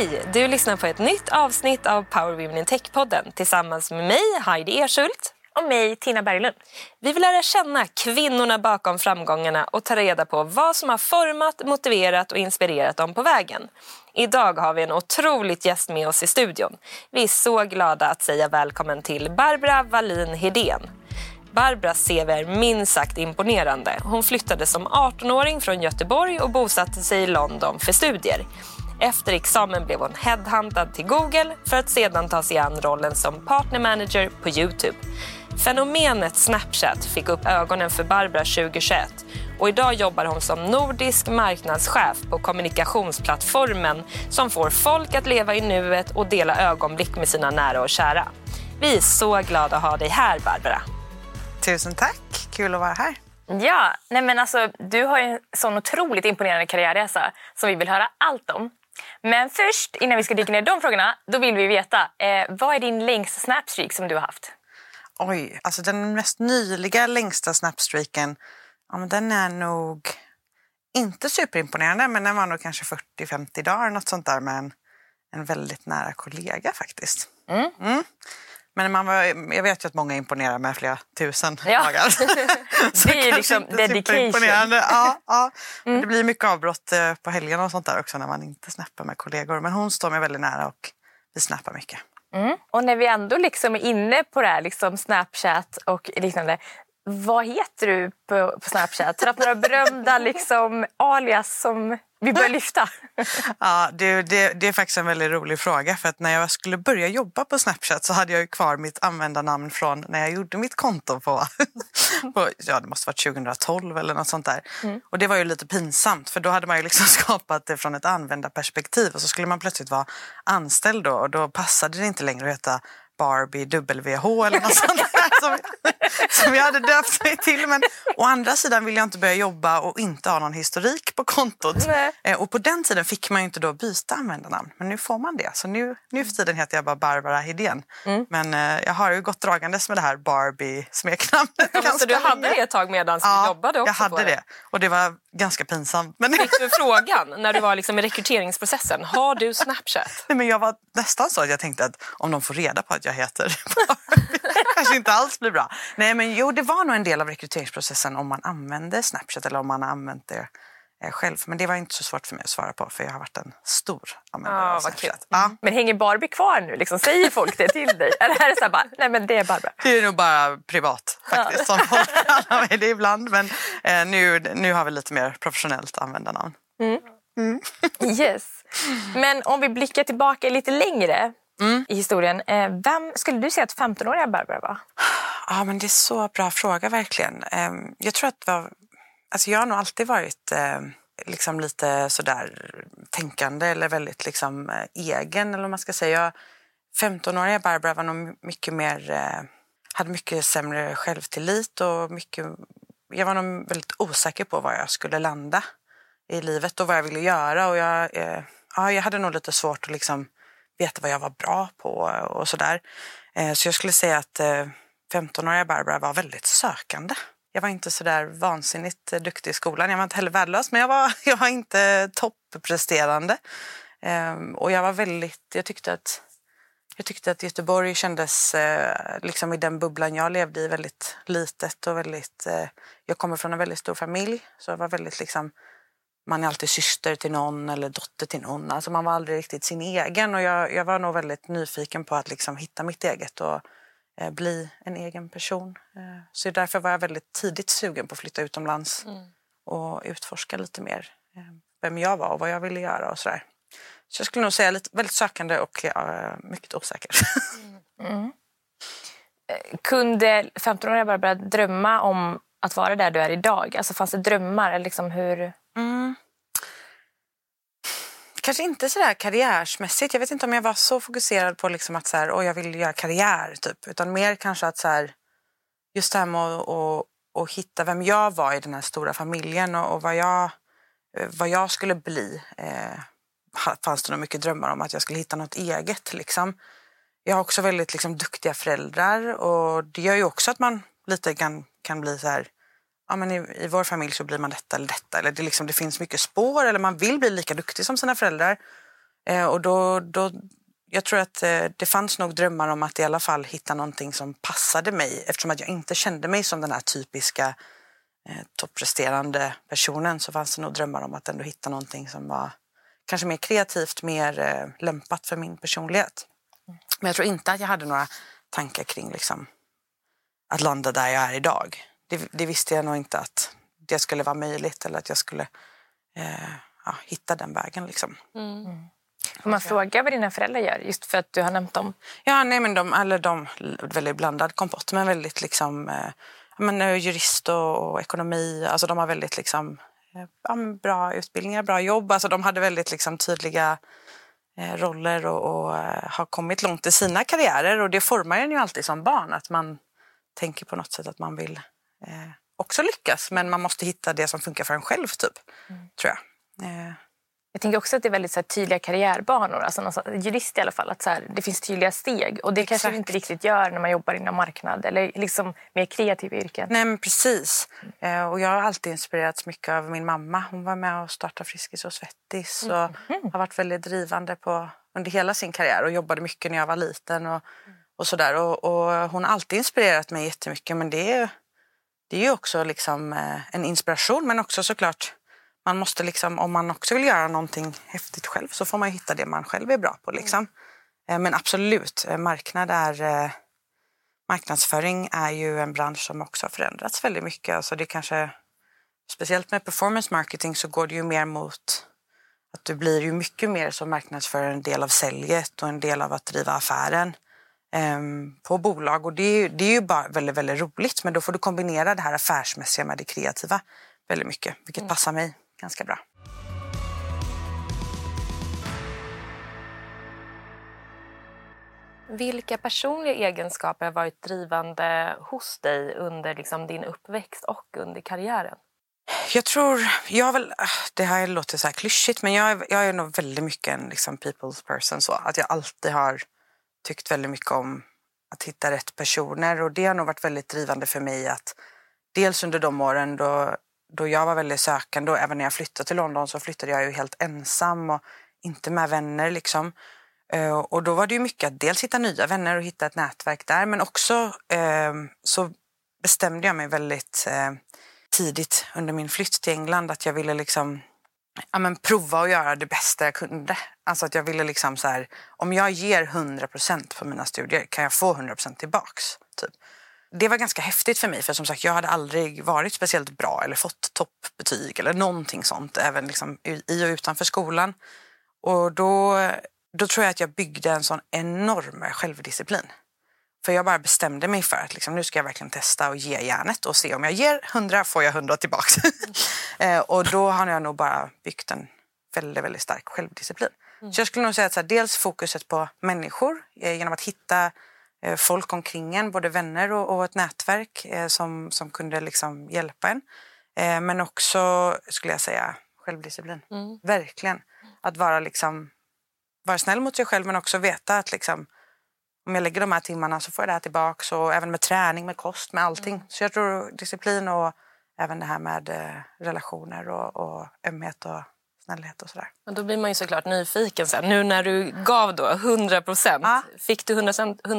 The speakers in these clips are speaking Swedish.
Hej! Du lyssnar på ett nytt avsnitt av Power Women in Tech-podden tillsammans med mig, Heidi Erschult. Och mig, Tina Berglund. Vi vill lära känna kvinnorna bakom framgångarna och ta reda på vad som har format, motiverat och inspirerat dem på vägen. Idag har vi en otroligt gäst med oss i studion. Vi är så glada att säga välkommen till Barbara Wallin Hedén. Barbras CV är minst sagt imponerande. Hon flyttade som 18-åring från Göteborg och bosatte sig i London för studier. Efter examen blev hon headhuntad till Google för att sedan ta sig an rollen som partner manager på Youtube. Fenomenet Snapchat fick upp ögonen för Barbara 2021 och idag jobbar hon som nordisk marknadschef på kommunikationsplattformen som får folk att leva i nuet och dela ögonblick med sina nära och kära. Vi är så glada att ha dig här, Barbara. Tusen tack, kul att vara här. Ja, nej men alltså, du har en sån otroligt imponerande karriärresa som vi vill höra allt om. Men först, innan vi ska dyka ner i de frågorna, då vill vi veta eh, vad är din längsta snapstreak som du har haft? Oj, alltså den mest nyliga längsta snapstreaken, ja, men den är nog inte superimponerande, men den var nog kanske 40-50 dagar, något sånt där med en, en väldigt nära kollega faktiskt. Mm. Mm. Men man var, jag vet ju att många imponerar med flera tusen Ja. dagar. Det är liksom dedication. Ja, ja. Mm. Det blir mycket avbrott eh, på helgerna och sånt där också när man inte snappar med kollegor. Men hon står mig väldigt nära och vi snappar mycket. Mm. Och när vi ändå liksom är inne på det här, liksom Snapchat och liknande. Vad heter du på, på Snapchat? Har du haft några berömda liksom, alias som vi bör lyfta? Ja, det, det, det är faktiskt en väldigt rolig fråga. För att när jag skulle börja jobba på Snapchat så hade jag kvar mitt användarnamn från när jag gjorde mitt konto på, på ja, det måste varit 2012 eller något sånt där. Och det var ju lite pinsamt för då hade man ju liksom skapat det från ett användarperspektiv och så skulle man plötsligt vara anställd då och då passade det inte längre att heta Barbie WH eller något sånt som, som jag hade döpt mig till. Men å andra sidan vill jag inte börja jobba och inte ha någon historik på kontot. Nej. Eh, Och på den tiden fick man inte då byta användarnamn. Men nu får man det. Så nu, nu för tiden heter jag bara Barbara Hedén. Men eh, jag har ju gått dragandes med det här Barbie-smeknamnet. Så ganska du hade det ett tag medan du Ja, jobbade också jag hade på det. Och det var ganska pinsamt. Men, Fick du frågan när du var liksom i rekryteringsprocessen? Har du Snapchat? nej, men jag var nästan så att jag tänkte att om de får reda på att jag heter Barbie kanske inte alls blir bra. Nej men jo, det var nog en del av rekryteringsprocessen om man använde Snapchat eller om man har använt det eh, själv. Men det var inte så svårt för mig att svara på för jag har varit en stor användare Ah, av. Snapchat. Ja. Men hänger Barbie kvar nu? Liksom, säger folk det till dig? Eller är det så bara, nej men det är Barbara? Det är nog bara privat faktiskt som folk kallar mig det ibland. Men eh, nu, nu har vi lite mer professionellt användarnamn. Yes. Men om vi blickar tillbaka lite längre Mm. i historien. Eh, vem skulle du säga att 15-åriga Barbara var? Ja, men det är så bra fråga verkligen. Ehm, Jag tror att var, alltså jag har nog alltid varit eh, liksom lite sådär tänkande eller väldigt liksom eh, egen eller vad man ska säga. Jag, 15-åriga Barbara var nog mycket mer, eh, hade mycket sämre självtillit och mycket, jag var nog väldigt osäker på var jag skulle landa i livet och vad jag ville göra och jag, ja, jag hade nog lite svårt att liksom veta vad jag var bra på och sådär. Eh, så jag skulle säga att eh, 15-åriga Barbara var väldigt sökande. Jag var inte så där vansinnigt eh, duktig i skolan. Jag var inte heller värdelös, men jag var, jag var inte toppresterande. Ehm, och jag var väldigt, jag tyckte att jag tyckte att Göteborg kändes, liksom i den bubblan jag levde i, väldigt litet och väldigt... Jag kommer från en väldigt stor familj, så jag var väldigt liksom... Man är alltid syster till någon eller dotter till någon. Alltså man var aldrig riktigt sin egen och jag, jag var nog väldigt nyfiken på att liksom hitta mitt eget och eh, bli en egen person. Eh, så därför var jag väldigt tidigt sugen på att flytta utomlands och utforska lite mer eh, vem jag var och vad jag ville göra och sådär. Så jag skulle nog säga lite, väldigt sökande och eh, mycket osäker. Kunde 15-åriga Barbara drömma om att vara där du är idag? Alltså fanns det drömmar? Eller liksom hur... Mm. Kanske inte sådär karriärsmässigt. Jag vet inte om jag var så fokuserad på liksom att så här, oh, jag vill göra karriär. Typ. Utan mer kanske att så här, just det här med att, och, och hitta vem jag var i den här stora familjen och, och vad, jag, vad jag skulle bli. Eh, fanns det nog mycket drömmar om att jag skulle hitta något eget. Liksom. Jag har också väldigt liksom, duktiga föräldrar och det gör ju också att man lite kan, kan bli så här ja, men i, i vår familj så blir man detta eller detta. Eller det, liksom, det finns mycket spår eller man vill bli lika duktig som sina föräldrar. Eh, och då, då, jag tror att eh, det fanns nog drömmar om att i alla fall hitta någonting som passade mig eftersom att jag inte kände mig som den här typiska eh, toppresterande personen så fanns det nog drömmar om att ändå hitta någonting som var kanske mer kreativt, mer eh, lämpat för min personlighet. Men jag tror inte att jag hade några tankar kring liksom, att landa där jag är idag. Det, det visste jag nog inte att det skulle vara möjligt eller att jag skulle eh, ja, hitta den vägen. Liksom. Mm. Får man fråga vad dina föräldrar gör? Just för att du har nämnt dem. Ja, nej men de, eller de väldigt blandad kompott men väldigt liksom eh, men, eh, jurist och, och, ekonomi. Alltså de har väldigt liksom eh, ja, bra utbildningar, bra jobb. Alltså de hade väldigt liksom tydliga eh, roller och, och eh, har kommit långt i sina karriärer och det formar en ju alltid som barn att man tänker på något sätt att man vill eh, också lyckas men man måste hitta det som funkar för en själv typ, mm. tror jag. Jag tänker också att det är väldigt så här, tydliga karriärbanor. Alltså någon, jurist i alla fall. Att så här, det finns tydliga steg. Och det Exakt. kanske vi inte riktigt gör när man jobbar inom marknad eller liksom mer kreativa yrken. Nej men precis. Mm. och jag har alltid inspirerats mycket av min mamma. Hon var med och startade Friskis och Svettis. Och mm. har varit väldigt drivande på, under hela sin karriär och jobbade mycket när jag var liten. Och, och sådär. Och, och, hon har alltid inspirerat mig jättemycket. Men det är, det är ju också liksom, eh, en inspiration men också såklart man måste liksom, om man också vill göra någonting häftigt själv så får man hitta det man själv är bra på. Liksom. Mm. Men absolut, eh, marknad är, marknadsföring är ju en bransch som också har förändrats väldigt mycket. Alltså det kanske, speciellt med performance marketing så går det ju mer mot att du blir ju mycket mer som marknadsförare en del av säljet och en del av att driva affären på bolag. Och det är, det är ju bara väldigt, väldigt roligt men då får du kombinera det här affärsmässiga med det kreativa väldigt mycket, vilket mm. passar mig ganska bra. Vilka personliga egenskaper har varit drivande hos dig under liksom din uppväxt och under karriären? Jag tror, jag har väl, det här låter så här klyschigt men jag är, jag är nog väldigt mycket en liksom people's person. Så, att jag alltid har tyckt väldigt mycket om att hitta rätt personer och det har nog varit väldigt drivande för mig att dels under de åren då då jag var väldigt sökande och även när jag flyttade till London så flyttade jag ju helt ensam och inte med vänner liksom. Eh, och då var det ju mycket att dels hitta nya vänner och hitta ett nätverk där men också eh, så bestämde jag mig väldigt eh, tidigt under min flytt till England att jag ville liksom ja, men prova att göra det bästa jag kunde. Alltså att jag ville liksom så här, om jag ger 100% på mina studier kan jag få 100% tillbaks. Typ det var ganska häftigt för mig för som sagt jag hade aldrig varit speciellt bra eller fått toppbetyg eller någonting sånt även liksom i och utanför skolan. Och då, då tror jag att jag byggde en sån enorm självdisciplin. För jag bara bestämde mig för att liksom, nu ska jag verkligen testa och ge järnet och se om jag ger hundra får jag hundra tillbaks. Mm. och då har jag nog bara byggt en väldigt, väldigt stark självdisciplin. Mm. Så jag skulle nog säga att här, dels fokuset på människor eh, genom att hitta Eh, folk omkring en, både vänner och, och ett nätverk eh, som, som kunde liksom hjälpa en. Eh, men också, skulle jag säga, självdisciplin. Mm. Verkligen. Att vara, liksom, vara snäll mot sig själv men också veta att liksom, om jag lägger de här timmarna så får jag det här tillbaka. Och även med träning, med kost, med allting. Mm. Så jag tror disciplin och även det här med relationer och, och ömhet och snällhet och sådär. Men då blir man ju såklart nyfiken. Sen. Nu när du gav då 100 procent, ja. fick du 100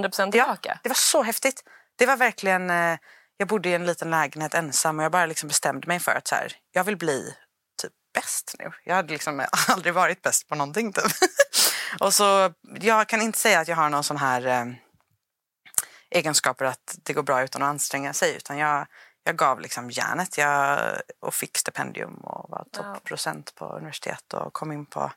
procent tillbaka? Ja, det var så häftigt. Det var verkligen... Eh, jag bodde i en liten lägenhet ensam och jag bara liksom bestämde mig för att så här, jag vill bli typ bäst nu. Jag hade liksom aldrig varit bäst på någonting typ. och så, jag kan inte säga att jag har någon sån här eh, egenskaper att det går bra utan att anstränga sig utan jag jag gav liksom järnet jag, och fick stipendium och var topprocent på universitet och kom in på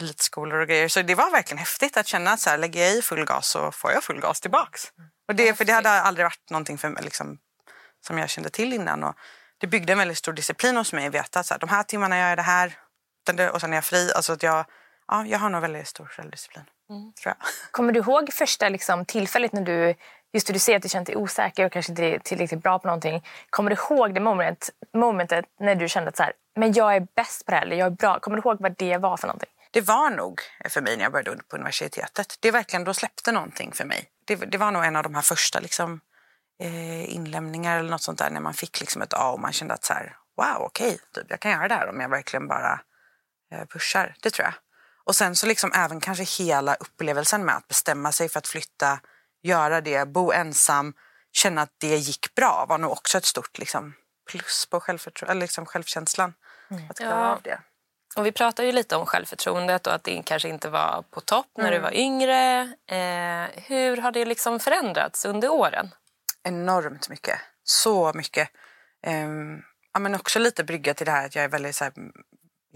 elitskolor och grejer. Så det var verkligen häftigt att känna att så här, lägger jag i full gas så får jag full gas tillbaks. Och det, för det hade aldrig varit någonting för mig liksom, som jag kände till innan. Och det byggde en väldigt stor disciplin hos mig att veta att så här, de här timmarna gör jag det här och sen är jag fri. Alltså att jag, ja, jag har nog väldigt stor självdisciplin. Mm. Tror jag. Kommer du ihåg första liksom, tillfället när du just det, du säger att du känt dig osäker och kanske inte tillräckligt bra på någonting. Kommer du ihåg det moment, momentet när du kände att så här, men jag är bäst på det här, eller jag är bra. Kommer du ihåg vad det var för någonting? Det var nog för mig när jag började på universitetet. Det verkligen, då släppte någonting för mig. Det, det var nog en av de här första liksom, eh, inlämningar eller något sånt där när man fick liksom ett A och man kände att så här, wow, okej, okay, typ, jag kan göra det här om jag verkligen bara eh, pushar. Det tror jag. Och sen så liksom även kanske hela upplevelsen med att bestämma sig för att flytta, göra det, bo ensam, känna att det gick bra var nog också ett stort liksom, plus på självförtro- eller liksom självkänslan. Att klara Ja. av det. Och vi pratade ju lite om självförtroendet och att det kanske inte var på topp när Mm. du var yngre. Eh, hur har det liksom förändrats under åren? enormt mycket. Så mycket. Ehm, ja, men också lite brygga till det här att jag är väldigt så här,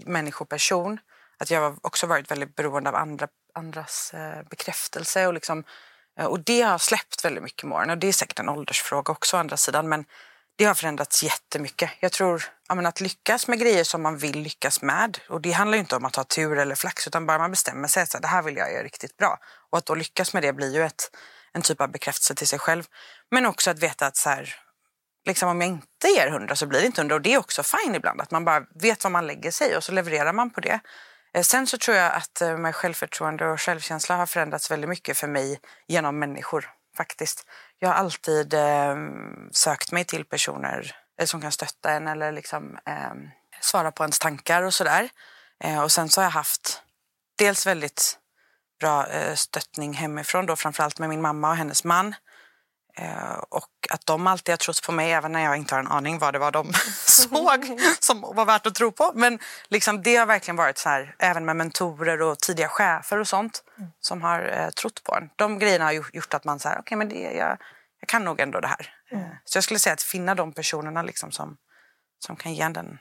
människoperson. Att jag har också varit väldigt beroende av andra, andras eh, bekräftelse. Och, liksom, eh, och det har släppt väldigt mycket med åren. Och det är säkert en åldersfråga också å andra sidan. Men det har förändrats jättemycket. Jag tror jag att lyckas med grejer som man vill lyckas med. Och det handlar ju inte om att ha tur eller flax utan bara man bestämmer sig att det här vill jag göra riktigt bra. Och att då lyckas med det blir ju ett, en typ av bekräftelse till sig själv. Men också att veta att så här, liksom om jag inte ger hundra så blir det inte hundra. Och det är också fine ibland. Att man bara vet vad man lägger sig och så levererar man på det. Eh, sen så tror jag att eh, med självförtroende och självkänsla har förändrats väldigt mycket för mig genom människor faktiskt. Jag har alltid eh, sökt mig till personer eh, som kan stötta en eller liksom, eh, svara på ens tankar och sådär. Eh, och sen så har jag haft dels väldigt bra eh, stöttning hemifrån, då, framförallt med min mamma och hennes man. Eh, och att de alltid har trott på mig även när jag inte har en aning vad det var de såg som var värt att tro på. Men liksom, det har verkligen varit så här, även med mentorer och tidiga chefer och sånt som har eh, trott på en. De grejerna har gjort, att man säger, okej men det, jag, jag kan nog ändå det här. Eh, så jag skulle säga att finna de personerna liksom som, som kan ge en den,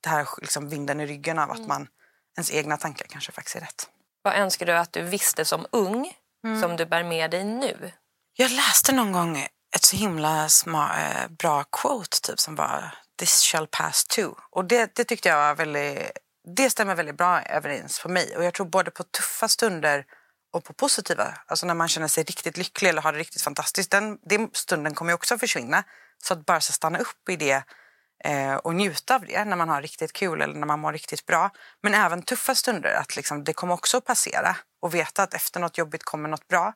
det här liksom vinden i ryggen av att man, ens egna tankar kanske faktiskt är rätt. Vad önskar du att du visste som ung Mm. som du bär med dig nu? Jag läste någon gång ett så himla sma, eh, bra quote typ som var This shall pass too. Och det, det tyckte jag var väldigt, det stämmer väldigt bra överens för mig. Och jag tror både på tuffa stunder och på positiva. Alltså när man känner sig riktigt lycklig eller har det riktigt fantastiskt. Den, den stunden kommer ju också försvinna. Så att bara så stanna upp i det eh, och njuta av det när man har riktigt kul eller när man mår riktigt bra. Men även tuffa stunder, att liksom, det kommer också att passera. Och veta att efter något jobbigt kommer något bra.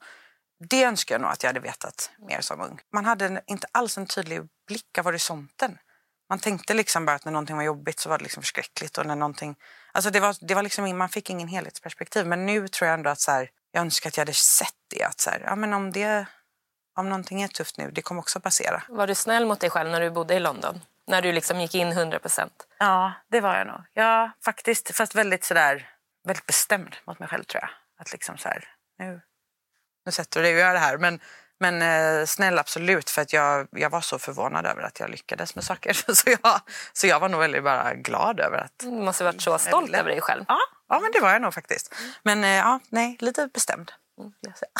Det önskar jag nog att jag hade vetat mer som ung. Man hade en- inte alls en tydlig blick av horisonten. Man tänkte liksom bara att när någonting var jobbigt så var det liksom förskräckligt. Och när någonting, alltså det var, det var liksom, man fick ingen helhetsperspektiv. Men nu tror jag ändå att så här, jag önskar att jag hade sett det. Att så här, ja, men om, det om någonting är tufft nu, det kommer också passera. Var du snäll mot dig själv när du bodde i London? När du liksom gick in 100 procent? Ja, det var jag nog. Ja, faktiskt. Fast väldigt sådär, väldigt bestämd mot mig själv tror jag. Att liksom så här, nu, nu sätter du dig och gör det här. Men, men eh, snäll absolut, för att jag, jag var så förvånad över att jag lyckades med saker. Så jag, så jag var nog väldigt bara glad över att... Du måste ha varit så stolt ville. över dig själv. Ja, ja men det var jag nog faktiskt. Men eh, ja, nej, lite bestämd. jag säga.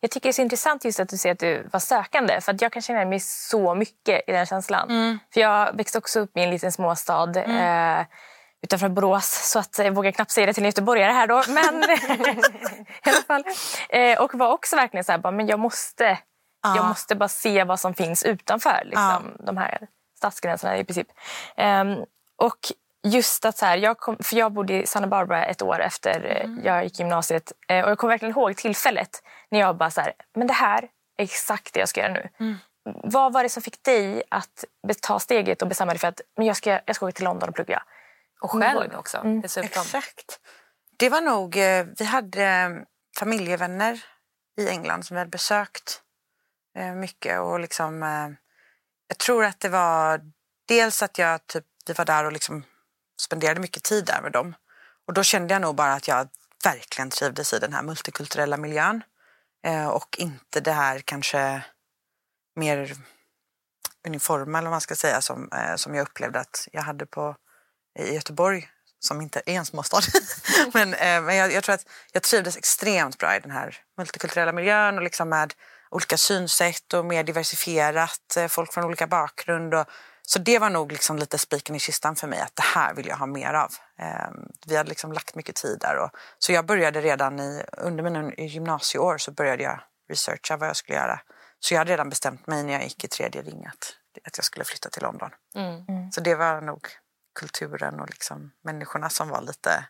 Jag tycker det är så intressant just att du säger att du var sökande. För att jag kan känna mig så mycket i den känslan. För jag växte också upp i en liten småstad eh, utanför Borås. Så att jag vågar knappt säga det till en göteborgare här då. Men i alla fall. Eh, och var också verkligen så här, bara, men jag måste, jag måste bara se vad som finns utanför liksom, de här stadsgränserna i princip. Ehm, och just att så här, jag, kom, för jag bodde i Santa Barbara ett år efter eh, jag gick gymnasiet. Eh, och jag kommer verkligen ihåg tillfället när jag bara så här, men det här är exakt det jag ska göra nu. Vad var det som fick dig att ta steget och bestämma dig för att men jag, ska, jag ska åka till London och plugga? Och själv också dessutom. Exakt. Det var nog, eh, vi hade eh, familjevänner i England som vi hade besökt eh, mycket och liksom, jag tror att det var dels att jag typ, vi var där och liksom spenderade mycket tid där med dem. Och då kände jag nog bara att jag verkligen trivdes i den här multikulturella miljön. Och inte det här kanske mer uniforma eller vad man ska säga som, som jag upplevde att jag hade på, i Göteborg som inte är en småstad. men eh, men jag, jag tror att jag trivdes extremt bra i den här multikulturella miljön och liksom med olika synsätt och mer diversifierat, eh, folk från olika bakgrund. Och, så det var nog liksom lite spiken i kistan för mig att det här vill jag ha mer av. Eh, vi hade liksom lagt mycket tid där. Och, så jag började redan i, under mina gymnasieår så började jag researcha vad jag skulle göra. Så jag hade redan bestämt mig när jag gick i tredje ring att, att jag skulle flytta till London. Så det var nog kulturen och liksom människorna som var lite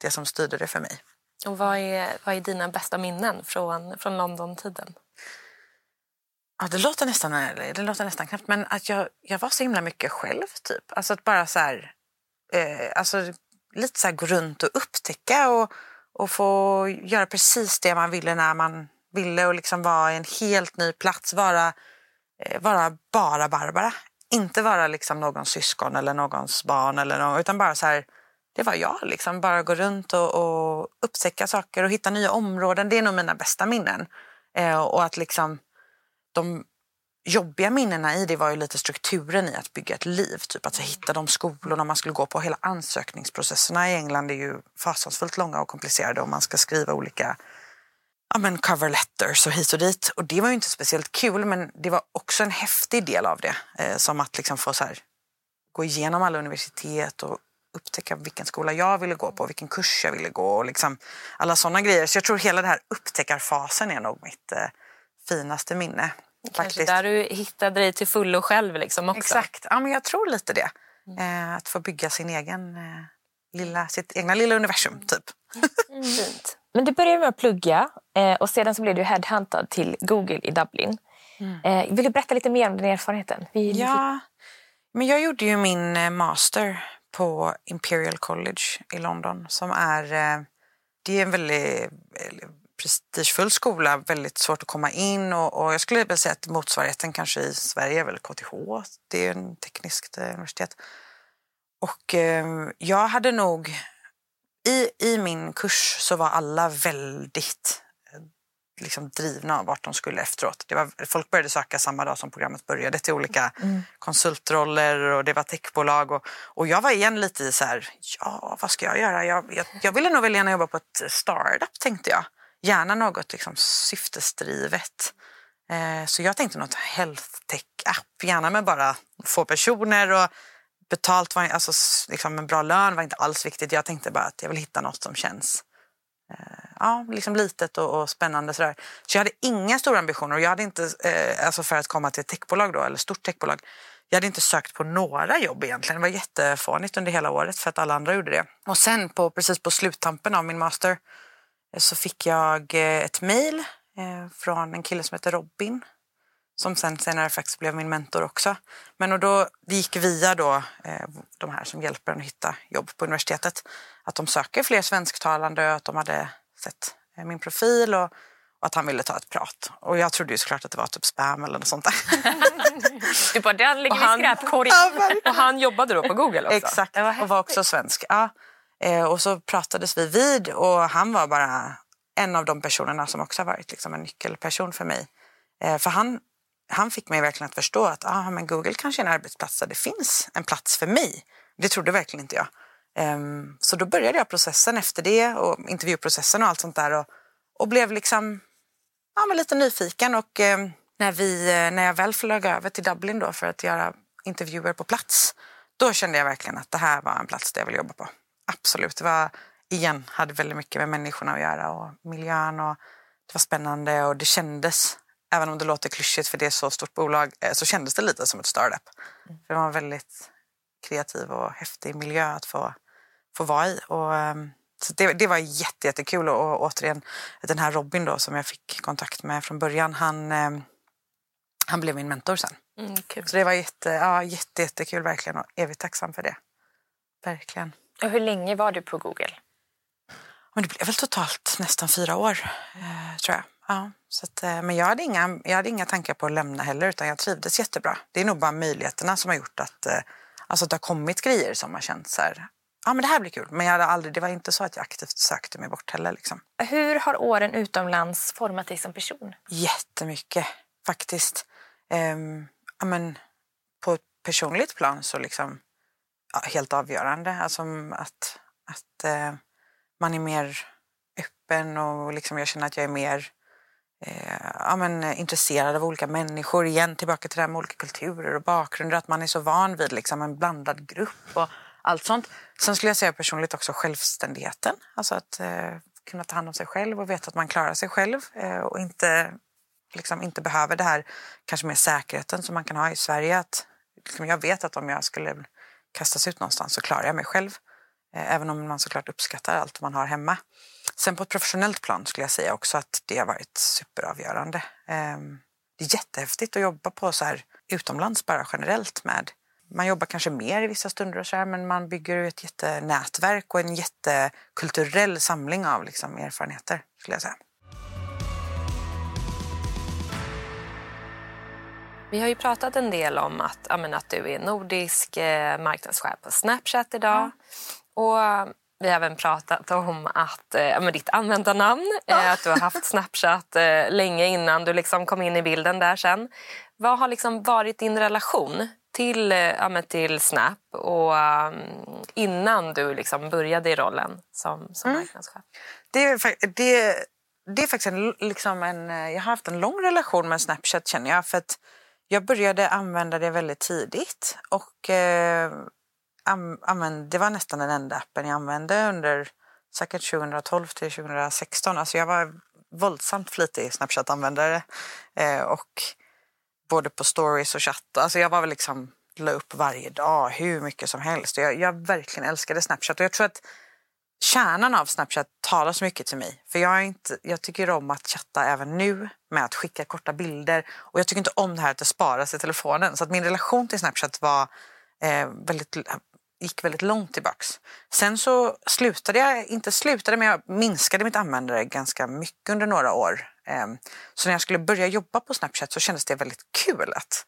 det som styrde det för mig. Och vad är, vad är dina bästa minnen från, från London-tiden? Ja, det låter nästan, det låter nästan knappt, men att jag, jag var så himla mycket själv typ. Alltså att bara så här, eh, alltså lite så här gå runt och upptäcka och, och få göra precis det man ville när man ville och liksom vara i en helt ny plats. Vara, eh, vara bara Barbara. Inte vara liksom någons syskon eller någons barn eller någon, utan bara så här, det var jag. Liksom. Bara gå runt och, och upptäcka saker och hitta nya områden. Det är nog mina bästa minnen. Eh, och att liksom de jobbiga minnena i det var ju lite strukturen i att bygga ett liv. Typ att hitta de skolorna man skulle gå på. Hela ansökningsprocesserna i England är ju fasansfullt långa och komplicerade och man ska skriva olika ja, men cover letters och hit och dit. Och det var ju inte speciellt kul men det var också en häftig del av det. Eh, som att liksom få så här, gå igenom alla universitet och upptäcka vilken skola jag ville gå på, vilken kurs jag ville gå och liksom alla sådana grejer. Så jag tror hela den här upptäckarfasen är nog mitt eh, finaste minne. Kanske faktiskt. där du hittade dig till fullo själv liksom också. Exakt, ja, men jag tror lite det. Eh, att få bygga sin egen, eh, lilla, sitt egna lilla universum typ. Mm. Fint. Men du började med att plugga eh, och sedan så blev du headhuntad till Google i Dublin. Mm. Eh, vill du berätta lite mer om den erfarenheten? Vi... Ja, men jag gjorde ju min eh, master på Imperial College i London som är, det är en väldigt prestigefull skola, väldigt svårt att komma in och, och jag skulle vilja säga att motsvarigheten kanske i Sverige är väl KTH, det är en tekniskt universitet. Och jag hade nog, i, i min kurs så var alla väldigt liksom drivna av vart de skulle efteråt. Det var, folk började söka samma dag som programmet började till olika mm. konsultroller och det var techbolag. Och, och jag var igen lite i så här, ja vad ska jag göra? Jag, jag, jag ville nog väl gärna jobba på ett startup tänkte jag. Gärna något liksom syftesdrivet. Eh, så jag tänkte något health tech-app, gärna med bara få personer och betalt var alltså liksom en bra lön var inte alls viktigt. Jag tänkte bara att jag vill hitta något som känns eh, ja, liksom litet och, och spännande. Sådär. Så jag hade inga stora ambitioner. Jag hade inte, eh, alltså för att komma till ett techbolag då, eller stort techbolag. Jag hade inte sökt på några jobb egentligen. Det var jättefånigt under hela året för att alla andra gjorde det. Och sen på, precis på sluttampen av min master eh, så fick jag eh, ett mejl eh, från en kille som heter Robin som sen senare faktiskt blev min mentor också. Men och då, det gick via då, eh, de här som hjälper en att hitta jobb på universitetet att de söker fler svensktalande och att de hade sett min profil och, och att han ville ta ett prat. Och jag trodde ju såklart att det var typ spam eller något sånt där. du bara, den ligger i skräpkorgen. och han jobbade då på Google också? Exakt, och var också svensk. Ja. Eh, och så pratades vi vid och han var bara en av de personerna som också har varit liksom en nyckelperson för mig. Eh, för han, han fick mig verkligen att förstå att ah, men Google kanske är en arbetsplats där det finns en plats för mig. Det trodde verkligen inte jag. Um, så då började jag processen efter det och intervjuprocessen och allt sånt där och, och blev liksom ja, men lite nyfiken. Och um, när, vi, eh, när jag väl flög över till Dublin då för att göra intervjuer på plats, då kände jag verkligen att det här var en plats där jag ville jobba på absolut. Det var, igen, hade väldigt mycket med människorna att göra och miljön och det var spännande och det kändes, även om det låter klyschigt för det är så stort bolag, eh, så kändes det lite som ett startup. Mm. För det var en väldigt kreativ och häftig miljö att få, få vara i. Och, ehm, så det, det var jätte, jättekul och, återigen den här Robin då som jag fick kontakt med från början, han, ehm, han blev min mentor sen. Mm, så det var jätte, ja, jätte, jättekul verkligen och evigt tacksam för det. Verkligen. Och hur länge var du på Google? Men det blev väl totalt nästan fyra år, eh, tror jag. Ja, så att, eh, men jag hade, inga, jag hade inga tankar på att lämna heller, utan jag trivdes jättebra. Det är nog bara möjligheterna som har gjort att, eh, alltså att det har kommit grejer som har känts så här, ja men det här blir kul. Men jag hade aldrig, det var inte så att jag aktivt sökte mig bort heller. Liksom. Hur har åren utomlands format dig som person? Jättemycket, faktiskt. Um, ja, men, på ett personligt plan så liksom helt avgörande. Alltså att, att eh, man är mer öppen och liksom jag känner att jag är mer eh, ja, men, eh, intresserad av olika människor. Igen tillbaka till det här med olika kulturer och bakgrunder. Att man är så van vid liksom, en blandad grupp och allt sånt. Sen skulle jag säga personligt också självständigheten. Alltså att eh, kunna ta hand om sig själv och veta att man klarar sig själv eh, och inte, liksom, inte behöver det här kanske mer säkerheten som man kan ha i Sverige. Att, liksom, jag vet att om jag skulle kastas ut någonstans så klarar jag mig själv. Eh, även om man såklart uppskattar allt man har hemma. Sen på ett professionellt plan skulle jag säga också att det har varit superavgörande. Ehm, det är jättehäftigt att jobba på så här utomlands bara generellt med man jobbar kanske mer i vissa stunder och så här, men man bygger ju ett jättenätverk och en jättekulturell samling av liksom, erfarenheter skulle jag säga. Vi har ju pratat en del om att, ja, att du är nordisk eh, marknadschef på Snapchat idag. Ja. Och vi har även pratat om att, eh, ditt användarnamn, eh, att du har haft Snapchat eh, länge innan du liksom kom in i bilden där sen. Vad har liksom varit din relation till, ja, till Snap och um, innan du liksom började i rollen som, som mm. marknadschef? Det är, det, det är faktiskt en, liksom en... Jag har haft en lång relation med Snapchat känner jag. För att jag började använda det väldigt tidigt och eh, använde, det var nästan den enda appen jag använde under säkert 2012 till 2016. Alltså jag var våldsamt flitig Snapchat-användare eh, och både på stories och chatt. Alltså jag var väl liksom la upp varje dag hur mycket som helst. Jag, jag verkligen älskade Snapchat och jag tror att kärnan av Snapchat talar så mycket till mig. För jag, är inte, jag tycker om att chatta även nu med att skicka korta bilder. Och jag tycker inte om det här att det sparas i telefonen. Så att min relation till Snapchat var eh, väldigt, gick väldigt långt tillbaks. Sen så slutade jag, inte slutade men jag minskade mitt användare ganska mycket under några år. Ehm, så när jag skulle börja jobba på Snapchat så kändes det väldigt kul att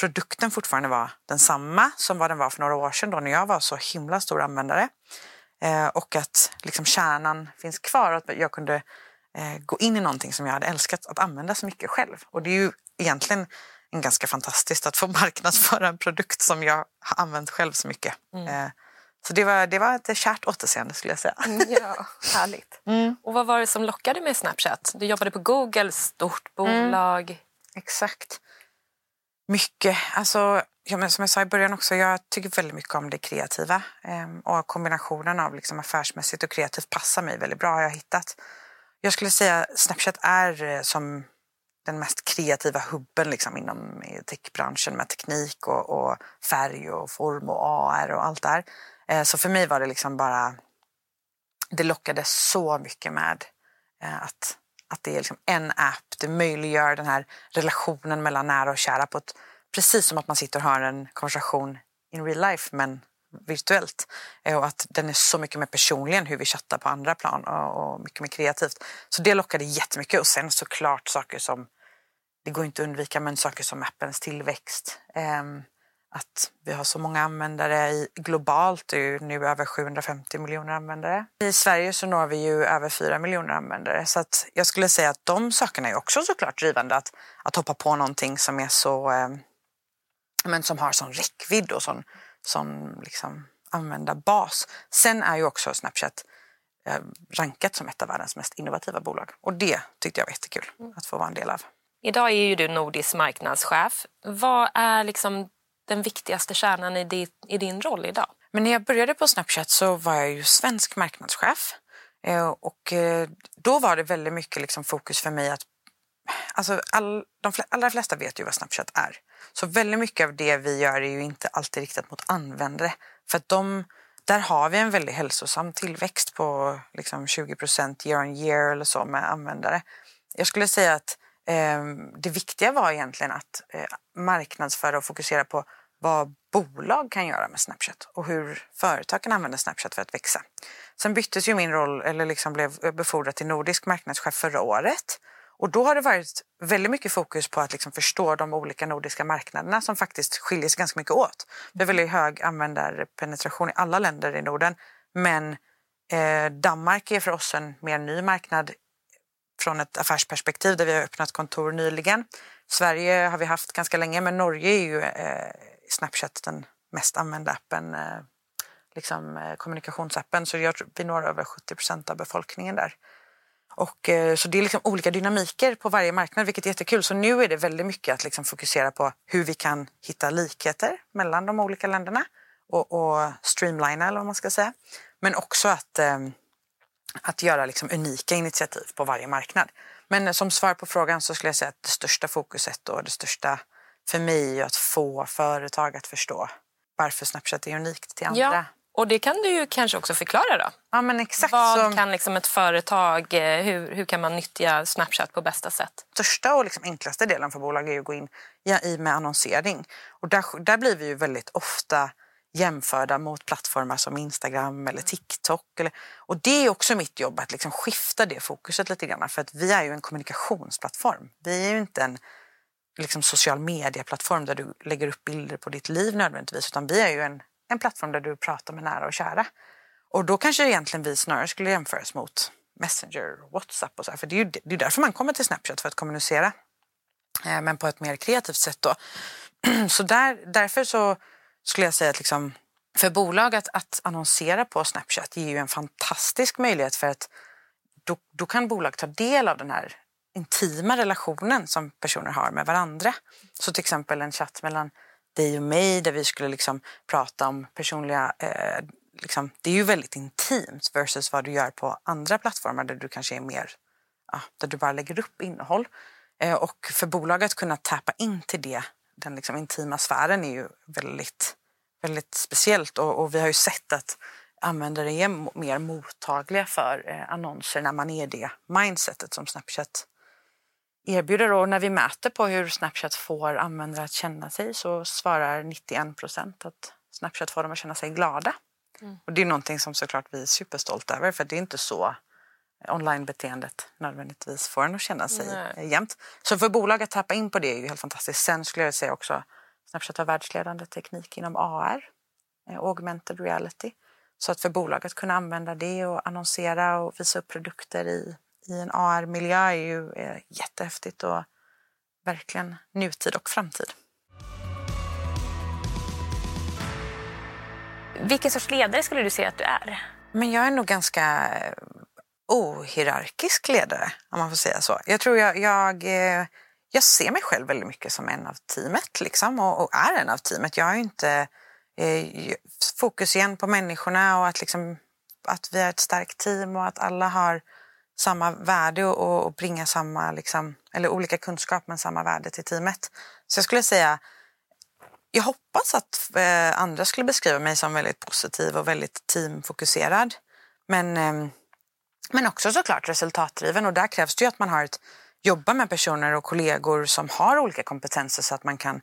produkten fortfarande var densamma som vad den var för några år sedan då när jag var så himla stor användare. Ehm, och att liksom kärnan finns kvar. och Att jag kunde eh, gå in i någonting som jag hade älskat att använda så mycket själv. Och det är ju egentligen ganska fantastiskt att få marknadsföra en produkt som jag har använt själv så mycket. Mm. Eh, så det var, det var ett kärt återseende skulle jag säga. Mm, ja, härligt. Mm. Och vad var det som lockade med Snapchat? Du jobbade på Google, stort bolag. Mm. Exakt. Mycket. Alltså, ja, men som jag sa i början också, jag tycker väldigt mycket om det kreativa. Ehm, och kombinationen av liksom affärsmässigt och kreativt passar mig väldigt bra har jag hittat. Jag skulle säga Snapchat är eh, som den mest kreativa hubben liksom inom eh, techbranschen med teknik och, och, färg och form och AR och allt där. Eh, så för mig var det liksom bara, det lockade så mycket med eh, att, att det är liksom en app, det möjliggör den här relationen mellan nära och kära på ett precis som att man sitter och har en konversation in real life men virtuellt. Eh, och att den är så mycket mer personlig än hur vi chattar på andra plan och, mycket mer kreativt. Så det lockade jättemycket och sen såklart saker som, det går inte att undvika, men saker som appens tillväxt. Um, att vi har så många användare i, globalt, det är nu över 750 miljoner användare. I Sverige så når vi ju över 4 miljoner användare så att jag skulle säga att de sakerna är också såklart drivande att, att hoppa på någonting som är så um, men som har sån räckvidd och sån, sån liksom användarbas. Sen är ju också Snapchat eh, rankat som ett av världens mest innovativa bolag och det tyckte jag var jättekul att få vara en del av. Idag är ju du nordisk marknadschef. Vad är liksom den viktigaste kärnan i din, i din roll idag? Men när jag började på Snapchat så var jag ju svensk marknadschef. Eh, och eh, då var det väldigt mycket liksom fokus för mig att Alltså all, de allra flesta vet ju vad Snapchat är. Så väldigt mycket av det vi gör är ju inte alltid riktat mot användare. För att de, där har vi en väldigt hälsosam tillväxt på liksom 20 year on year eller så med användare. Jag skulle säga att Ehm, det viktiga var egentligen att eh, marknadsföra och fokusera på vad bolag kan göra med Snapchat och hur företag kan använda Snapchat för att växa. Sen byttes ju min roll, eller liksom blev befordrad till nordisk marknadschef förra året. Och då har det varit väldigt mycket fokus på att liksom förstå de olika nordiska marknaderna som faktiskt skiljer sig ganska mycket åt. Det är väldigt hög användarpenetration i alla länder i Norden. Men eh, Danmark är för oss en mer ny marknad från ett affärsperspektiv där vi har öppnat kontor nyligen. Sverige har vi haft ganska länge men Norge är ju eh, Snapchat den mest använda appen, eh, liksom, eh, kommunikationsappen. Så jag vi når över 70 procent av befolkningen där. Och, eh, så det är liksom olika dynamiker på varje marknad vilket är jättekul. Så nu är det väldigt mycket att liksom fokusera på hur vi kan hitta likheter mellan de olika länderna och, och streamlina eller vad man ska säga. Men också att, eh, att göra liksom unika initiativ på varje marknad. Men som svar på frågan så skulle jag säga att det största fokuset och det största för mig är att få företag att förstå varför Snapchat är unikt till andra. Ja. Och det kan du ju kanske också förklara då. Ja, men exakt. Vad så... kan liksom ett företag, eh, hur, hur kan man nyttja Snapchat på bästa sätt? största och liksom enklaste delen för bolag är att gå in i med annonsering. Och där, där blir vi ju väldigt ofta jämförda mot plattformar som Instagram eller TikTok. Eller, och det är också mitt jobb att liksom skifta det fokuset lite grann. För att vi är ju en kommunikationsplattform. Vi är ju inte en liksom, social media-plattform där du lägger upp bilder på ditt liv nödvändigtvis. Utan vi är ju en, en plattform där du pratar med nära och kära. Och då kanske egentligen vi snarare skulle jämföras mot Messenger, Whatsapp och så. Här. För det är ju det är därför man kommer till Snapchat, för att kommunicera. Eh, men på ett mer kreativt sätt då. Så där, därför så skulle jag säga att liksom, för bolag att, att annonsera på Snapchat ger ju en fantastisk möjlighet för att då, då kan bolag ta del av den här intima relationen som personer har med varandra. Så till exempel en chatt mellan dig och mig där vi skulle liksom prata om personliga... Eh, liksom, det är ju väldigt intimt versus vad du gör på andra plattformar där du kanske är mer... Ja, där du bara lägger upp innehåll. Eh, och för bolag att kunna tappa in till det, den liksom intima sfären är ju väldigt, väldigt speciellt. Och, och vi har ju sett att användare är mer mottagliga för eh, annonser när man är det mindsetet som Snapchat erbjuder. Och när vi mäter på hur Snapchat får användare att känna sig så svarar 91 procent att Snapchat får dem att känna sig glada. Mm. Och det är någonting som såklart vi är superstolta över för det är inte så onlinebeteendet nödvändigtvis får en att känna sig Nej. jämnt. Så för bolag att tappa in på det är ju helt fantastiskt. Sen skulle jag säga också Snapchat har världsledande teknik inom AR, eh, augmented reality. Så att för bolag att kunna använda det och annonsera och visa upp produkter i i en AR-miljö är ju eh, jättehäftigt och verkligen nutid och framtid. Vilken sorts ledare skulle du säga att du är? Men jag är nog ganska eh, ohierarkisk ledare, om man får säga så. Jag tror jag, jag, jag ser mig själv väldigt mycket som en av teamet liksom, och, och är en av teamet. Jag har inte eh, fokus igen på människorna och att, liksom, att vi är ett starkt team och att alla har samma värde och, och bringa samma, liksom, eller olika kunskap men samma värde till teamet. Så jag skulle säga, jag hoppas att eh, andra skulle beskriva mig som väldigt positiv och väldigt teamfokuserad. Men, eh, men också såklart resultatdriven och där krävs det ju att man har ett jobba med personer och kollegor som har olika kompetenser så att man kan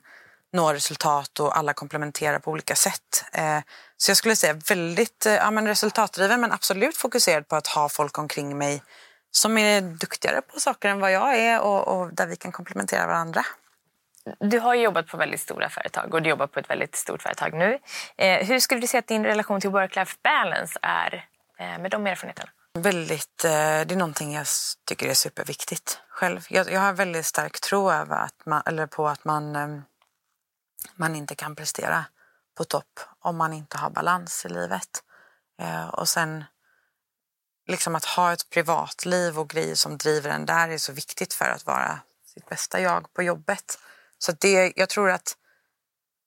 nå resultat och alla komplementerar på olika sätt. Eh, så jag skulle säga väldigt eh, ja, men resultatdriven men absolut fokuserad på att ha folk omkring mig som är duktigare på saker än vad jag är och, och där vi kan komplementera varandra. Du har jobbat på väldigt stora företag och du jobbar på ett väldigt stort företag nu. Eh, hur skulle du säga att din relation till work-life balance är med de erfarenheterna? Väldigt, eh, det är någonting jag tycker är superviktigt själv. Jag, jag har väldigt stark tro över att man, eller på att man, eh, man inte kan prestera på topp om man inte har balans i livet. Eh, och sen liksom att ha ett privatliv och grejer som driver en där är så viktigt för att vara sitt bästa jag på jobbet. Så det, jag tror att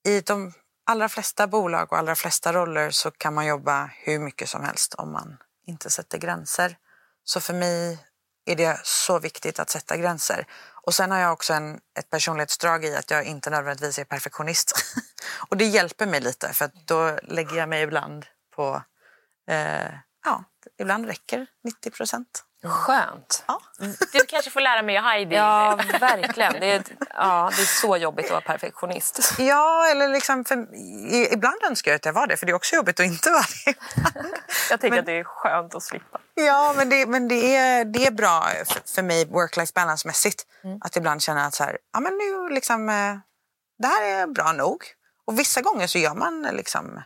i de allra flesta bolag och allra flesta roller så kan man jobba hur mycket som helst om man inte sätter gränser. Så för mig är det så viktigt att sätta gränser. Och sen har jag också en, ett personlighetsdrag i att jag inte nödvändigtvis är perfektionist. och det hjälper mig lite för då lägger jag mig ibland på eh, ja, ibland räcker 90 procent. Skönt. Ja. Du kanske får lära mig och Heidi. Ja, verkligen. Det är, ja, det är så jobbigt att vara perfektionist. Ja, eller liksom, för, ibland önskar jag att jag var det, för det är också jobbigt att inte vara det. jag tycker men, att det är skönt att slippa. Ja, men det, men det, är, det är bra för, för mig work-life balance-mässigt. Mm. Att ibland känna att så här, ja, men nu liksom, eh, det här är bra nog. Och vissa gånger så gör man liksom,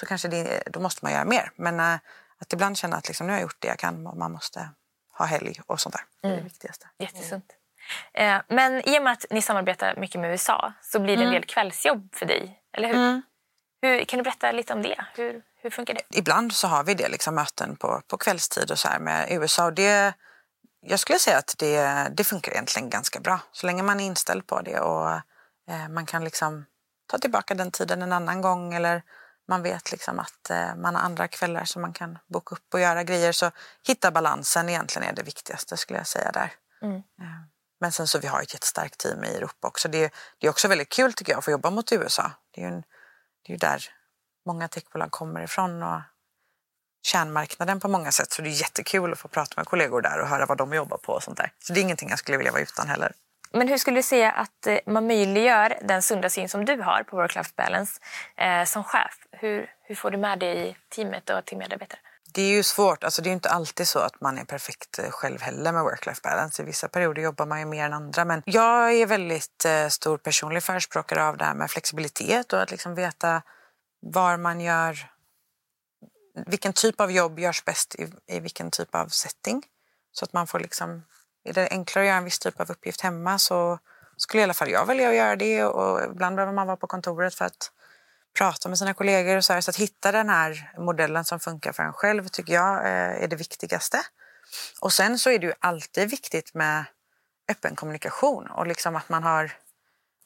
så kanske det, då måste man göra mer. Men eh, att ibland känna att liksom, nu har jag gjort det jag kan och man måste ha helg och sånt där. Det är det mm. viktigaste. Jättesunt. Eh, men i och med att ni samarbetar mycket med USA så blir det en mm. del kvällsjobb för dig, eller hur? Mm. hur? Kan du berätta lite om det? Hur, hur funkar det? Ibland så har vi det, liksom, möten på, på kvällstid och så här med USA. Och det, jag skulle säga att det, det funkar egentligen ganska bra. Så länge man är inställd på det och eh, man kan liksom ta tillbaka den tiden en annan gång eller man vet liksom att eh, man har andra kvällar som man kan boka upp och göra grejer. Så hitta balansen egentligen är det viktigaste skulle jag säga där. Mm. Eh, men sen så vi har ett jättestarkt team i Europa också. Det, det är också väldigt kul tycker jag att få jobba mot USA. Det är ju, en, det är ju där många techbolag kommer ifrån och kärnmarknaden på många sätt. Så det är jättekul att få prata med kollegor där och höra vad de jobbar på och sånt där. Så det är ingenting jag skulle vilja vara utan heller. Men hur skulle du säga att eh, man möjliggör den sunda syn som du har på work-life balance eh, som chef? Hur, hur får du med det i teamet och till medarbetare? Det är ju svårt. Alltså det är inte alltid så att man är perfekt eh, själv heller med work-life balance. I vissa perioder jobbar man ju mer än andra. Men jag är väldigt eh, stor personlig förespråkare av det här med flexibilitet och att liksom veta var man gör... Vilken typ av jobb görs bäst i, i vilken typ av setting. Så att man får liksom... Är det enklare att göra en viss typ av uppgift hemma så skulle i alla fall jag välja att göra det. Och ibland behöver man vara på kontoret för att prata med sina kollegor. Och så, här. så att hitta den här modellen som funkar för en själv tycker jag eh, är det viktigaste. Och sen så är det ju alltid viktigt med öppen kommunikation och liksom att man har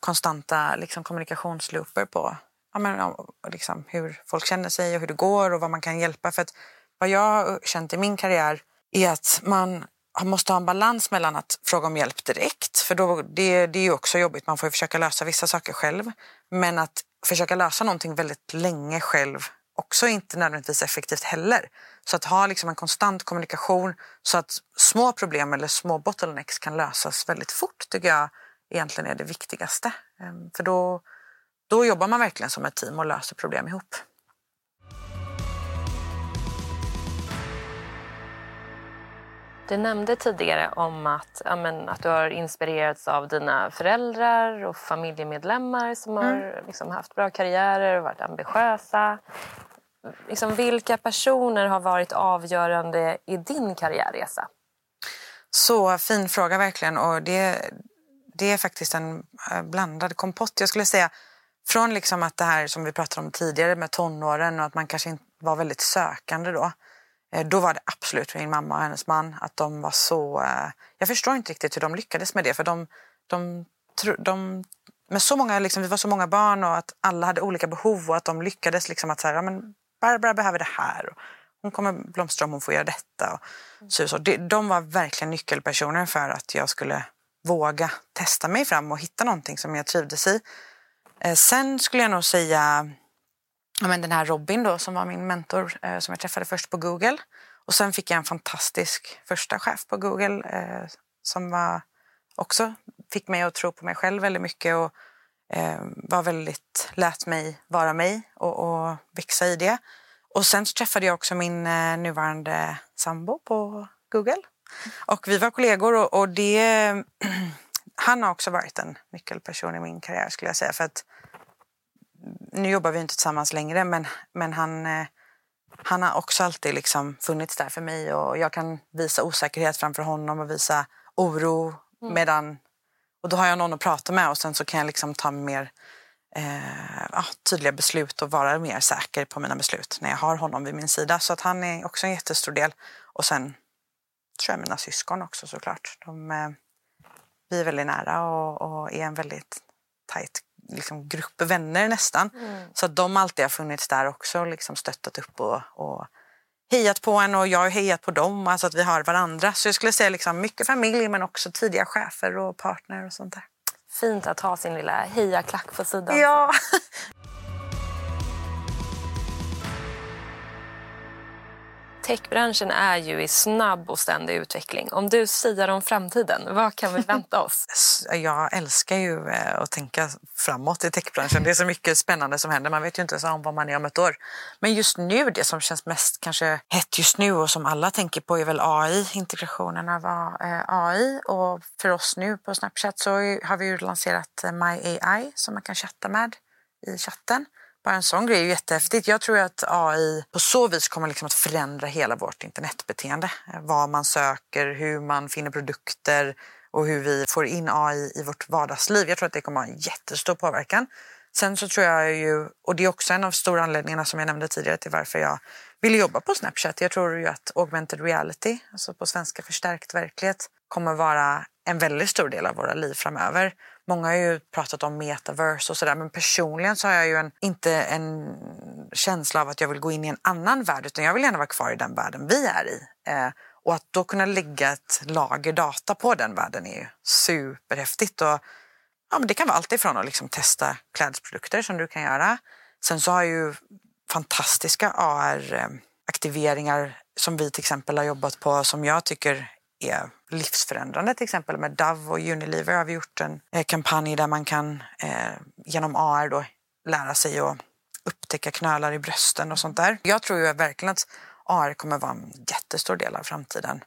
konstanta liksom, kommunikationslooper på ja, men, liksom, hur folk känner sig och hur det går och vad man kan hjälpa. För att vad jag har känt i min karriär är att man måste ha en balans mellan att fråga om hjälp direkt, för då, det, det är ju också jobbigt, man får ju försöka lösa vissa saker själv. Men att försöka lösa någonting väldigt länge själv också inte nödvändigtvis effektivt heller. Så att ha liksom en konstant kommunikation så att små problem eller små bottlenecks kan lösas väldigt fort tycker jag egentligen är det viktigaste. Ehm, för då, då jobbar man verkligen som ett team och löser problem ihop. Du nämnde tidigare om att, ja, men, att du har inspirerats av dina föräldrar och familjemedlemmar som mm. har liksom, haft bra karriärer och varit ambitiösa. Liksom, vilka personer har varit avgörande i din karriärresa? Så fin fråga verkligen. Och det, det är faktiskt en eh, blandad kompott. Jag skulle säga från liksom att det här som vi pratade om tidigare med tonåren och att man kanske inte var väldigt sökande då Eh, då var det absolut min mamma och hennes man. Att de var så... Eh, jag förstår inte riktigt hur de lyckades med det. För de, de, de med så många, liksom, vi var så många barn och att alla hade olika behov och att de lyckades liksom att säga, ja, men Barbara behöver det här. Och hon kommer blomstra om hon får göra detta. Och så, så. De var verkligen nyckelpersoner för att jag skulle våga testa mig fram och hitta någonting som jag trivdes i. Eh, sen skulle jag nog säga men den här Robin då, som var min mentor eh, som jag träffade först på Google. Och sen fick jag en fantastisk första chef på Google eh, som var också fick mig att tro på mig själv väldigt mycket och eh, var väldigt, lät mig vara mig och, och växa i det. Och sen så träffade jag också min eh, nuvarande sambo på Google. Och vi var kollegor och, och det, han har också varit en nyckelperson i min karriär skulle jag säga. För att nu jobbar vi inte tillsammans längre men, men han, eh, han har också alltid liksom funnits där för mig och jag kan visa osäkerhet framför honom och visa oro mm. medan och då har jag någon att prata med och sen så kan jag liksom ta mer eh, tydliga beslut och vara mer säker på mina beslut när jag har honom vid min sida. Så att han är också en jättestor del. Och sen tror jag mina syskon också såklart. De, eh, vi är väldigt nära och, och är en väldigt tajt liksom grupp vänner nästan. Mm. Så att de alltid har funnits där också och liksom stöttat upp och, och hejat på en och jag har hejat på dem. Alltså att vi har varandra. Så jag skulle säga liksom mycket familj men också tidiga chefer och partner och sånt där. Fint att ha sin lilla hejaklack på sidan. Ja. Techbranschen är ju i snabb och ständig utveckling. Om du säger om framtiden, vad kan vi vänta oss? Jag älskar ju eh, att tänka framåt i techbranschen. Det är så mycket spännande som händer. Man vet ju inte ens om vad man är om ett år. Men just nu, det som känns mest kanske hett just nu och som alla tänker på är väl AI, integrationen av AI. Eh, och för oss nu på Snapchat så har vi ju lanserat eh, My AI som man kan chatta med i chatten. Bara en sån grej är ju jättehäftigt. Jag tror att AI på så vis kommer liksom att förändra hela vårt internetbeteende. Vad man söker, hur man finner produkter och hur vi får in AI i vårt vardagsliv. Jag tror att det kommer att ha en jättestor påverkan. Sen så tror jag ju, och det är också en av stora anledningarna som jag nämnde tidigare till varför jag vill jobba på Snapchat. Jag tror ju att augmented reality, alltså på svenska förstärkt verklighet, kommer vara en väldigt stor del av våra liv framöver. Många har ju pratat om metaverse och sådär men personligen så har jag ju en, inte en känsla av att jag vill gå in i en annan värld utan jag vill gärna vara kvar i den världen vi är i. Eh, och att då kunna lägga ett lager data på den världen är ju superhäftigt. Och, ja, men det kan vara allt ifrån att liksom testa klädsprodukter som du kan göra. Sen så har ju fantastiska AR-aktiveringar eh, som vi till exempel har jobbat på som jag tycker är livsförändrande. Till exempel med Dove och Unilever har vi gjort en eh, kampanj där man kan eh, genom AR då lära sig att upptäcka knölar i brösten och sånt där. Jag tror ju verkligen att AR kommer vara en jättestor del av framtiden.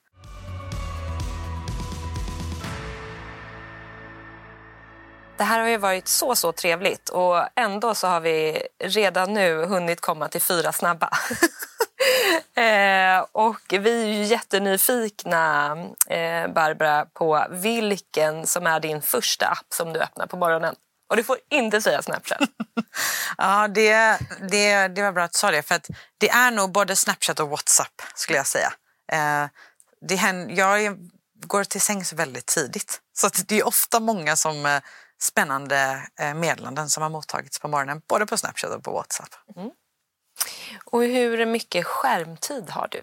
Det här har ju varit så, så trevligt och ändå så har vi redan nu hunnit komma till fyra snabba. eh, och vi är ju jättenyfikna, eh, Barbara, på vilken som är din första app som du öppnar på morgonen. Och du får inte säga Snapchat. ja, det, det, det var bra att du sa det. För att det är nog både Snapchat och WhatsApp skulle jag säga. Eh, det händer, jag går till sängs väldigt tidigt. Så det är ofta många som eh, spännande meddelanden som har mottagits på morgonen, både på Snapchat och på WhatsApp. Mm. Och hur mycket skärmtid har du?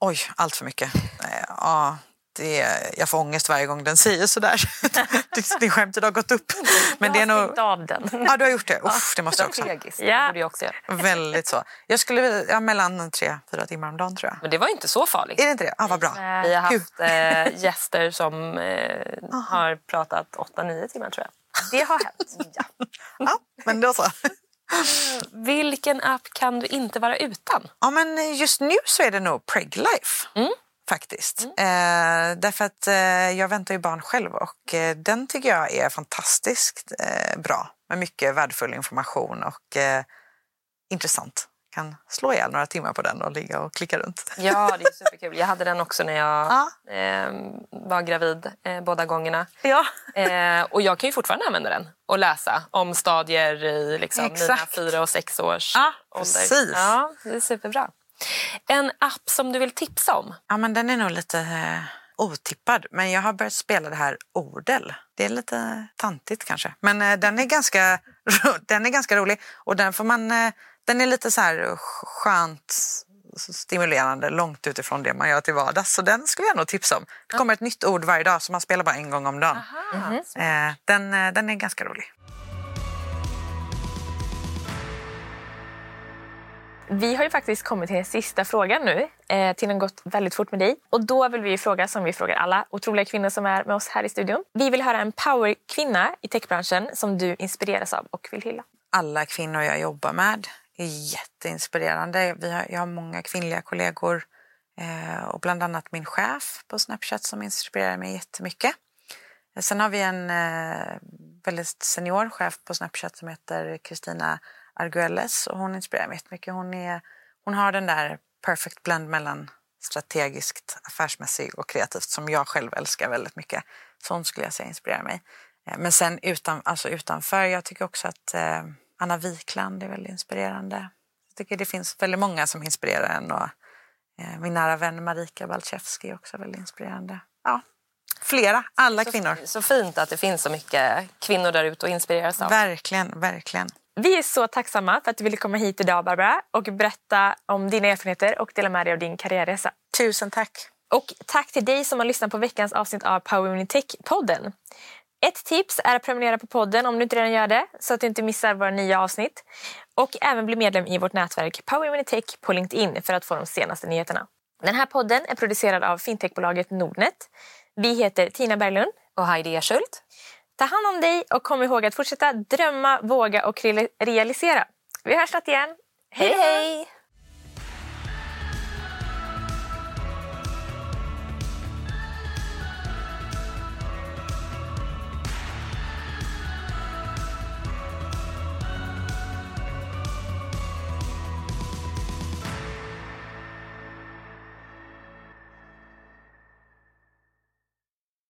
Oj, allt för mycket. Eh, ja, det, jag får ångest varje gång den säger sådär. Din skärmtid har gått upp. Men jag har nog... av den. Ja, du har gjort det. Uff, det måste jag också. Ja. Det jag också göra. Väldigt så. Jag skulle, ja, mellan tre, fyra timmar om dagen tror jag. Men det var inte så farligt. Är det inte det? Ah, vad bra. Vi har haft eh, gäster som eh, har pratat åtta, nio timmar tror jag. Det har hänt. ja. ja, men då så. Vilken app kan du inte vara utan? Ja, men just nu så är det nog Preglife. Mm. Faktiskt. Mm. Eh, därför att eh, jag väntar ju barn själv och eh, den tycker jag är fantastiskt eh, bra. Med mycket värdefull information och eh, intressant kan slå ihjäl några timmar på den och ligga och klicka runt. Ja, det är superkul. Jag hade den också när jag ja. eh, var gravid eh, båda gångerna. Ja. eh, och jag kan ju fortfarande använda den och läsa om stadier i liksom, mina fyra och sex års ja, ålder. Precis. Ja, det är superbra. En app som du vill tipsa om? Ja, men den är nog lite eh, otippad. Men jag har börjat spela det här Ordel. Det är lite tantigt kanske. Men eh, den, är ganska, den är ganska rolig. Och den får man eh, den är lite så här skönt stimulerande långt utifrån det man gör till vardags. Så den skulle jag nog tipsa om. Det kommer ett nytt ord varje dag så man spelar bara en gång om dagen. Mm -hmm. den, eh, den är ganska rolig. Vi har ju faktiskt kommit till den sista frågan nu. Eh, tiden har gått väldigt fort med dig. Och då vill vi fråga som vi frågar alla otroliga kvinnor som är med oss här i studion. Vi vill höra en powerkvinna i techbranschen som du inspireras av och vill hylla. Alla kvinnor jag jobbar med är jätteinspirerande. Vi har, jag har många kvinnliga kollegor eh, och bland annat min chef på Snapchat som inspirerar mig jättemycket. Sen har vi en eh, väldigt senior chef på Snapchat som heter Kristina Arguelles och hon inspirerar mig jättemycket. Hon, är, hon har den där perfect blend mellan strategiskt, affärsmässigt och kreativt som jag själv älskar väldigt mycket. Sånt skulle jag säga inspirerar mig. Eh, men sen utan, alltså utanför, jag tycker också att eh, Anna Wikland är väldigt inspirerande. Jag tycker det finns väldigt många som inspirerar en och eh, min nära vän Marika Balczewski är också väldigt inspirerande. Ja, flera, alla så, kvinnor. Så fint att det finns så mycket kvinnor där ute och inspireras av. Verkligen, verkligen. Vi är så tacksamma för att du ville komma hit idag Barbara och berätta om dina erfarenheter och dela med dig av din karriärresa. Tusen tack. Och tack till dig som har lyssnat på veckans avsnitt av Power Women Tech-podden. Ett tips är att prenumerera på podden om du inte redan gör det så att du inte missar våra nya avsnitt. Och även bli medlem i vårt nätverk Power Women Tech på LinkedIn för att få de senaste nyheterna. Den här podden är producerad av fintechbolaget Nordnet. Vi heter Tina Berglund och Heidi Ersult. Ta hand om dig och kom ihåg att fortsätta drömma, våga och realisera. Vi hörs snart igen. Hej hej!